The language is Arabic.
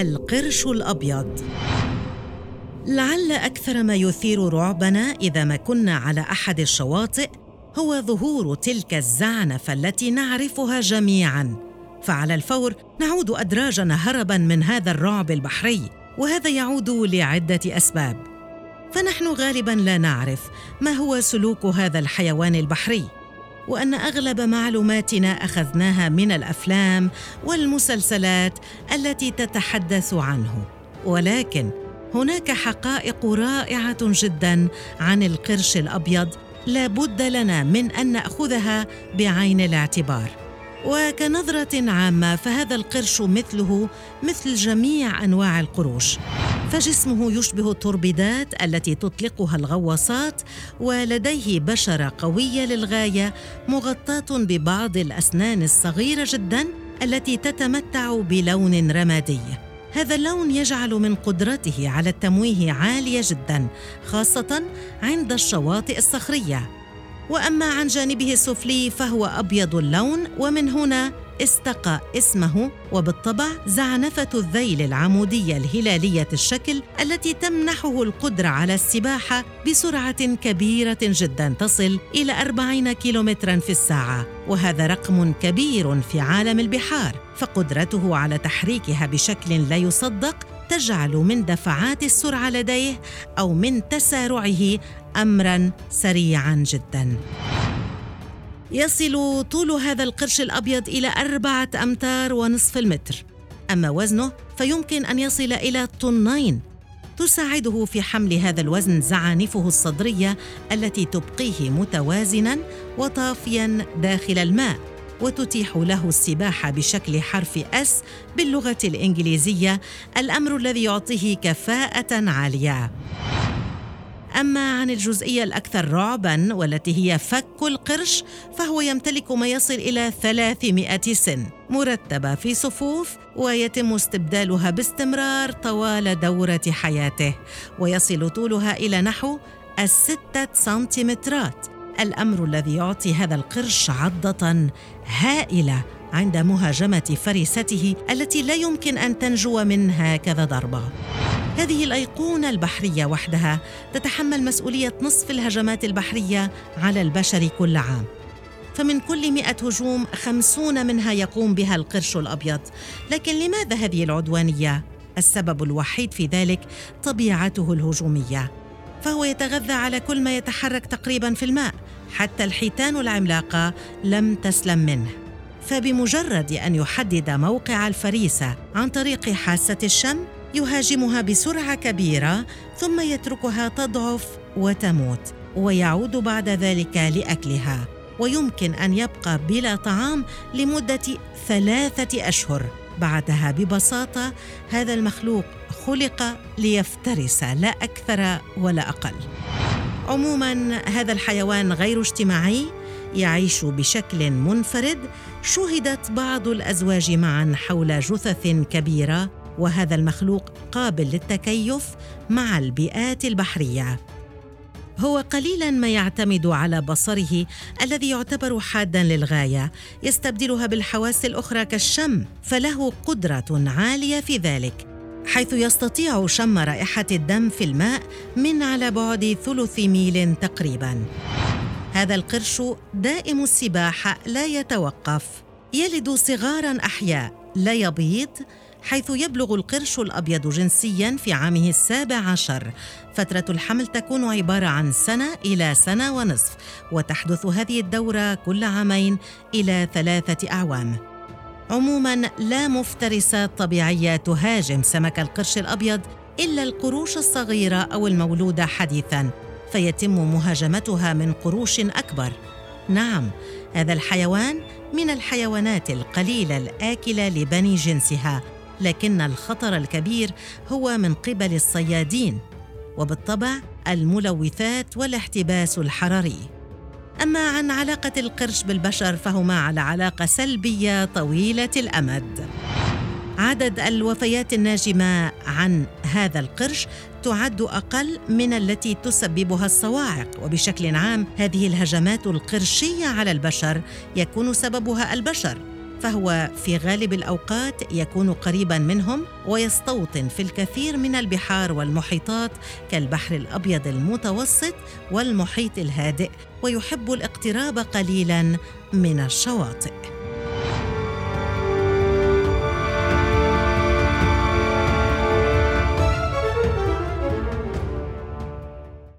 القرش الأبيض. لعل أكثر ما يثير رعبنا إذا ما كنا على أحد الشواطئ هو ظهور تلك الزعنفه التي نعرفها جميعا. فعلى الفور نعود ادراجنا هربا من هذا الرعب البحري وهذا يعود لعدة أسباب. فنحن غالبا لا نعرف ما هو سلوك هذا الحيوان البحري. وأن أغلب معلوماتنا أخذناها من الأفلام والمسلسلات التي تتحدث عنه. ولكن هناك حقائق رائعة جدا عن القرش الأبيض لا بد لنا من أن نأخذها بعين الاعتبار. وكنظرة عامة فهذا القرش مثله مثل جميع أنواع القروش. فجسمه يشبه التوربيدات التي تطلقها الغواصات ولديه بشرة قوية للغاية مغطاة ببعض الأسنان الصغيرة جدا التي تتمتع بلون رمادي. هذا اللون يجعل من قدرته على التمويه عالية جدا خاصة عند الشواطئ الصخرية. وأما عن جانبه السفلي فهو أبيض اللون ومن هنا استقى اسمه وبالطبع زعنفة الذيل العمودية الهلالية الشكل التي تمنحه القدرة على السباحة بسرعة كبيرة جدا تصل إلى 40 كيلومترا في الساعة وهذا رقم كبير في عالم البحار فقدرته على تحريكها بشكل لا يصدق تجعل من دفعات السرعة لديه أو من تسارعه امرا سريعا جدا. يصل طول هذا القرش الأبيض إلى أربعة أمتار ونصف المتر. أما وزنه فيمكن أن يصل إلى طنين. تساعده في حمل هذا الوزن زعانفه الصدرية التي تبقيه متوازنا وطافيا داخل الماء. وتتيح له السباحة بشكل حرف اس باللغة الإنجليزية الأمر الذي يعطيه كفاءة عالية. أما عن الجزئية الأكثر رعباً والتي هي فك القرش فهو يمتلك ما يصل إلى 300 سن مرتبة في صفوف ويتم استبدالها باستمرار طوال دورة حياته ويصل طولها إلى نحو الستة سنتيمترات. الأمر الذي يعطي هذا القرش عضة هائلة عند مهاجمة فريسته التي لا يمكن أن تنجو من هكذا ضربة. هذه الأيقونة البحرية وحدها تتحمل مسؤولية نصف الهجمات البحرية على البشر كل عام. فمن كل مئة هجوم خمسون منها يقوم بها القرش الأبيض. لكن لماذا هذه العدوانية؟ السبب الوحيد في ذلك طبيعته الهجومية. فهو يتغذى على كل ما يتحرك تقريبا في الماء حتى الحيتان العملاقة لم تسلم منه. فبمجرد أن يحدد موقع الفريسة عن طريق حاسة الشم يهاجمها بسرعة كبيرة ثم يتركها تضعف وتموت ويعود بعد ذلك لأكلها. ويمكن أن يبقى بلا طعام لمدة ثلاثة أشهر. بعدها ببساطة هذا المخلوق خلق ليفترس لا أكثر ولا أقل. عموما هذا الحيوان غير اجتماعي يعيش بشكل منفرد. شهدت بعض الأزواج معا حول جثث كبيرة وهذا المخلوق قابل للتكيف مع البيئات البحرية. هو قليلا ما يعتمد على بصره الذي يعتبر حادا للغاية. يستبدلها بالحواس الأخرى كالشم فله قدرة عالية في ذلك حيث يستطيع شم رائحة الدم في الماء من على بعد ثلث ميل تقريبا. هذا القرش دائم السباحة لا يتوقف. يلد صغارا أحياء لا يبيض حيث يبلغ القرش الأبيض جنسيا في عامه السابع عشر. فترة الحمل تكون عبارة عن سنة إلى سنة ونصف وتحدث هذه الدورة كل عامين إلى ثلاثة أعوام. عموما لا مفترسات طبيعية تهاجم سمك القرش الأبيض إلا القروش الصغيرة أو المولودة حديثا فيتم مهاجمتها من قروش أكبر. نعم هذا الحيوان من الحيوانات القليلة الآكلة لبني جنسها لكن الخطر الكبير هو من قبل الصيادين وبالطبع الملوثات والاحتباس الحراري. أما عن علاقة القرش بالبشر فهما على علاقة سلبية طويلة الأمد. عدد الوفيات الناجمة عن هذا القرش تعد أقل من التي تسببها الصواعق وبشكل عام هذه الهجمات القرشية على البشر يكون سببها البشر. فهو في غالب الأوقات يكون قريبا منهم ويستوطن في الكثير من البحار والمحيطات كالبحر الأبيض المتوسط والمحيط الهادئ ويحب الاقتراب قليلا من الشواطئ.